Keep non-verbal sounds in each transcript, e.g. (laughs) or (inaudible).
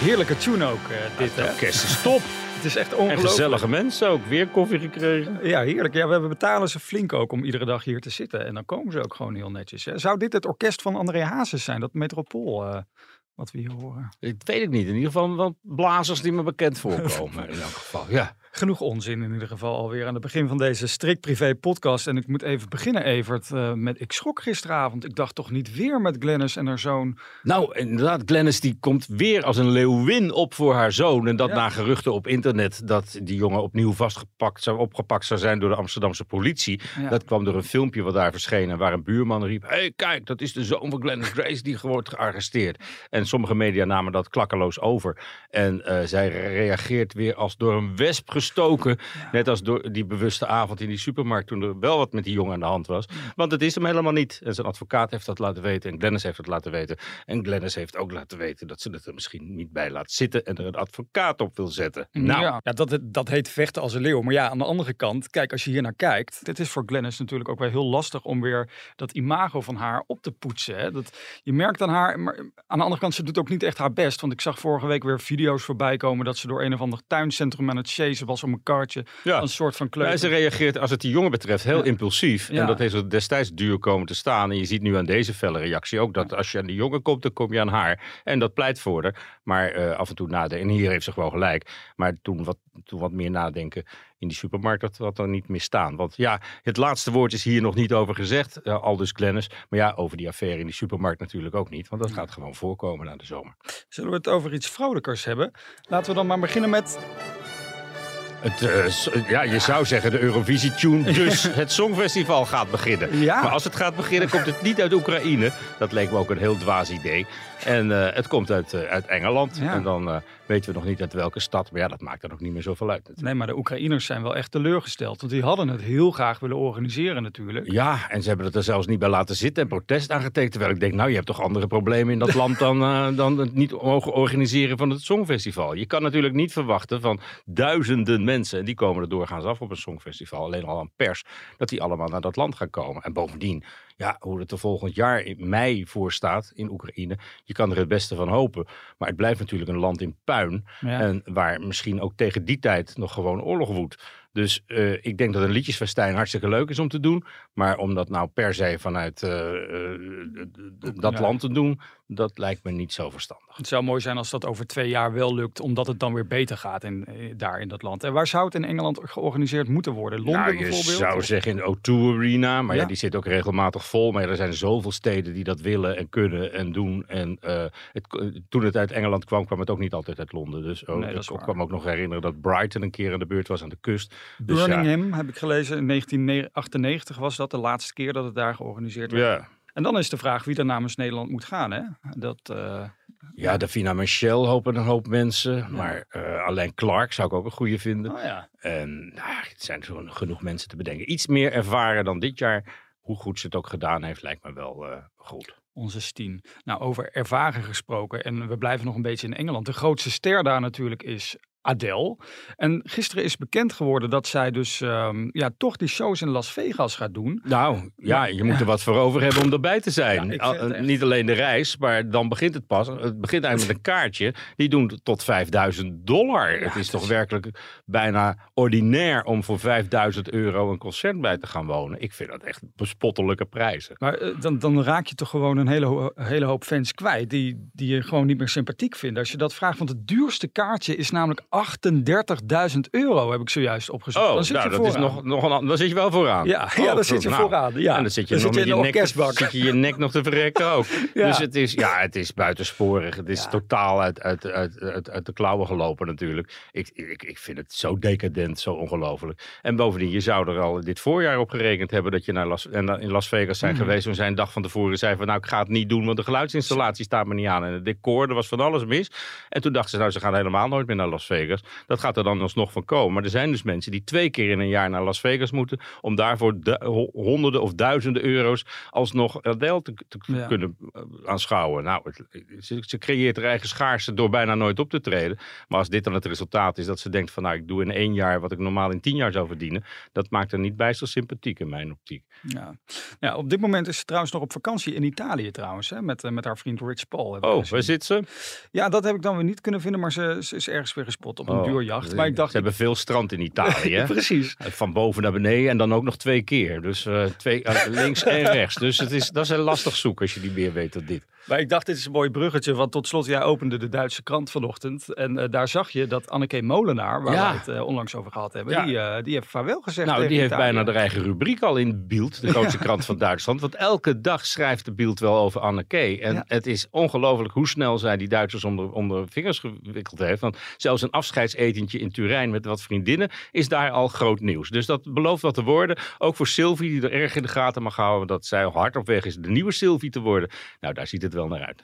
Heerlijke tune ook, eh, dit? Orkest is top. (laughs) Het is echt En ongelooflijk. gezellige mensen ook. Weer koffie gekregen. Ja, heerlijk. Ja, we betalen ze flink ook om iedere dag hier te zitten. En dan komen ze ook gewoon heel netjes. Hè. Zou dit het orkest van André Hazes zijn? Dat metropool eh, wat we hier horen. Dat weet ik niet. In ieder geval wel blazers die me bekend (laughs) voorkomen. in elk geval. Ja. Genoeg onzin in ieder geval alweer aan het begin van deze strikt privé podcast. En ik moet even beginnen, Evert, eh, met ik schrok gisteravond. Ik dacht toch niet weer met Glennis en haar zoon. Nou, inderdaad, Glennis die komt weer als een leeuwin op voor haar zoon. En dat Ja. na geruchten op internet dat die jongen opnieuw vastgepakt zou, opgepakt zou zijn door de Amsterdamse politie. Ja. Dat kwam door een filmpje wat daar verscheen en waar een buurman riep... Hé, hey, kijk, dat is de zoon van Glennis Grace die wordt gearresteerd. En sommige media namen dat klakkeloos over. En eh, zij reageert weer als door een wesp gestoken. Net als door die bewuste avond in die supermarkt toen er wel wat met die jongen aan de hand was. Want het is hem helemaal niet. En zijn advocaat heeft dat laten weten en Glennis heeft het laten weten. En Glennis heeft ook laten weten dat ze het er misschien niet bij laat zitten en er een advocaat op wil zetten. Nou, ja, ja dat, dat heet vechten als een leeuw. Maar ja, aan de andere kant, kijk, als je hier naar kijkt. Dit is voor Glennis natuurlijk ook wel heel lastig om weer dat imago van haar op te poetsen. Hè. Dat, je merkt aan haar, maar aan de andere kant, ze doet ook niet echt haar best. Want ik zag vorige week weer video's voorbij komen dat ze door een of ander tuincentrum aan het chasen was om een kartje. Ja. Een soort van Ja, kleuter. ze reageert als het die jongen betreft heel Ja. impulsief. Ja. En dat heeft er destijds duur komen te staan. En je ziet nu aan deze felle reactie ook dat als je aan die jongen komt, dan kom je aan haar. En dat pleit voor haar. Maar eh, af en toe nadenken. En hier heeft ze gewoon gelijk. Maar toen wat, toen wat meer nadenken in die supermarkt, dat had er niet meer staan. Want ja, het laatste woord is hier nog niet over gezegd. eh, aldus Glennis. Maar ja, over die affaire in die supermarkt natuurlijk ook niet. Want dat gaat gewoon voorkomen na de zomer. Zullen we het over iets vrolijkers hebben? Laten we dan maar beginnen met Het, eh, ja, je zou zeggen de Eurovisie-tune, dus (laughs) het Songfestival gaat beginnen. Ja. Maar als het gaat beginnen, komt het niet uit Oekraïne. Dat leek me ook een heel dwaas idee. En eh, het komt uit, eh, uit Engeland. Ja. En dan eh, weten we nog niet uit welke stad. Maar ja, dat maakt er ook niet meer zoveel uit. natuurlijk. Nee, maar de Oekraïners zijn wel echt teleurgesteld. Want die hadden het heel graag willen organiseren natuurlijk. Ja, en ze hebben het er zelfs niet bij laten zitten en protest aangetekend. Terwijl ik denk, nou, je hebt toch andere problemen in dat land dan, (laughs) dan het niet mogen organiseren van het Songfestival. Je kan natuurlijk niet verwachten van duizenden mensen, en die komen er doorgaans af op een Songfestival, alleen al aan pers, dat die allemaal naar dat land gaan komen. En bovendien, ja, hoe het er volgend jaar in mei voor staat in Oekraïne, je kan er het beste van hopen. Maar het blijft natuurlijk een land in puin. Ja. En waar misschien ook tegen die tijd nog gewoon oorlog woedt. Dus eh, ik denk dat een liedjesfestijn hartstikke leuk is om te doen. Maar om dat nou per se vanuit eh, eh, dat Ja. land te doen, dat lijkt me niet zo verstandig. Het zou mooi zijn als dat over twee jaar wel lukt, omdat het dan weer beter gaat in, eh, daar in dat land. En waar zou het in Engeland georganiseerd moeten worden? Londen nou, je bijvoorbeeld? zou Of- zeggen in de O2 Arena, maar ja. Ja. die zit ook regelmatig vol. Maar ja, er zijn zoveel steden die dat willen en kunnen en doen. En eh, het, toen het uit Engeland kwam, kwam het ook niet altijd uit Londen. Dus oh, Nee, is ik kwam ook nog herinneren dat Brighton een keer aan de beurt was aan de kust. Dus ja, Birmingham heb ik gelezen. In 1998 was dat de laatste keer dat het daar georganiseerd werd. ja. En dan is de vraag wie er namens Nederland moet gaan. Hè? Dat, eh, Ja, Davina Michel hopen een hoop mensen. Maar eh, alleen Clark zou ik ook een goede vinden. oh ja. En nou, het zijn zo genoeg mensen te bedenken. Iets meer ervaren dan dit jaar. Hoe goed ze het ook gedaan heeft, lijkt me wel eh, goed. Onze Stien. Nou, over ervaren gesproken. En we blijven nog een beetje in Engeland. De grootste ster daar natuurlijk is Adele. En gisteren is bekend geworden dat zij dus ehm, ja, toch die shows in Las Vegas gaat doen. Nou, ja, je moet er wat voor over hebben om erbij te zijn. Ja, echt- Niet alleen de reis, maar dan begint het pas. Het begint eigenlijk met een kaartje. Die doen tot 5000 dollar. het is toch is- werkelijk bijna ordinair om voor 5000 euro een concert bij te gaan wonen. Ik vind dat echt bespottelijke prijzen. Maar eh, dan, dan raak je toch gewoon een hele, ho- hele hoop fans kwijt die, die je gewoon niet meer sympathiek vinden. Als je dat vraagt, want het duurste kaartje is namelijk 38.000 euro, heb ik zojuist opgezocht. Oh, dan zit nou, je dat is nog, nog een, an- dan zit je wel vooraan. Ja, ja, Oh, dan zit je nou, vooraan. Ja. En dan zit je, Dan nog zit je in nek, zit je je nek nog te verrekken ook. (laughs) Ja. Dus het is, ja, het is buitensporig. Het is Ja. totaal uit, uit, uit, uit, uit de klauwen gelopen natuurlijk. Ik, ik, ik vind het zo decadent, zo ongelooflijk. En bovendien, je zou er al dit voorjaar op gerekend hebben dat je naar Las, en in Las Vegas zijn Mhm. geweest. Toen zij een dag van tevoren zei van nou, ik ga het niet doen, want de geluidsinstallatie staat me niet aan. En het decor, er was van alles mis. En toen dachten ze, nou, ze gaan helemaal nooit meer naar Las Vegas. Vegas. Dat gaat er dan alsnog van komen. Maar er zijn dus mensen die twee keer in een jaar naar Las Vegas moeten. om daarvoor honderden of duizenden euro's alsnog deel te, te kunnen eh, aanschouwen. Nou, ze, ze, creëert haar eigen schaarste door bijna nooit op te treden. Maar als dit dan het resultaat is dat ze denkt van nou, ik doe in één jaar wat ik normaal in tien jaar zou verdienen. Dat maakt er niet bijster sympathiek in mijn optiek. Ja. ja, op dit moment is ze trouwens nog op vakantie in Italië trouwens. Hè, met, eh, met haar vriend Rich Paul. Oh, waar zit ze? Ja, dat heb ik dan weer niet kunnen vinden. Maar ze, ze is ergens weer gespot op een oh, duurjacht. Maar ik dacht, ze hebben veel strand in Italië. (laughs) Precies. Van boven naar beneden en dan ook nog twee keer. Dus uh, twee, uh, links en (laughs) rechts. Dus het is, dat is een lastig zoek als je niet meer weet dan dit. Maar ik dacht, dit is een mooi bruggetje. Want tot slot, jij opende de Duitse krant vanochtend. En uh, daar zag je dat Anneke Molenaar, waar ja. we het onlangs over gehad hebben, ja. die, die heeft vaarwel gezegd. Nou, die heeft bijna de eigen rubriek al in Bild, de grootste (laughs) krant van Duitsland. Want elke dag schrijft de Bild wel over Anneke. En het is ongelooflijk hoe snel zij die Duitsers onder, onder vingers gewikkeld heeft. Want zelfs een afscheidsetentje in Turijn met wat vriendinnen is daar al groot nieuws. Dus dat belooft wat te worden. Ook voor Sylvie, die er erg in de gaten mag houden dat zij hard op weg is de nieuwe Sylvie te worden. Nou, daar ziet het wel naar uit.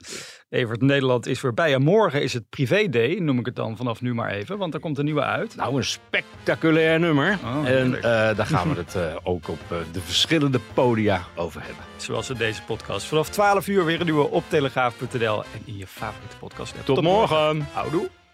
Evert, Nederland is voorbij. En morgen is het Privé Day, noem ik het dan vanaf nu maar even. Want er komt een nieuwe uit. Nou, een spectaculair nummer. Oh, en uh, daar gaan we het uh, ook op uh, de verschillende podia over hebben. Zoals in deze podcast. Vanaf 12 uur weer een nieuwe op telegraaf.nl en in je favoriete podcast. Tot, Tot morgen. morgen. Houdoe.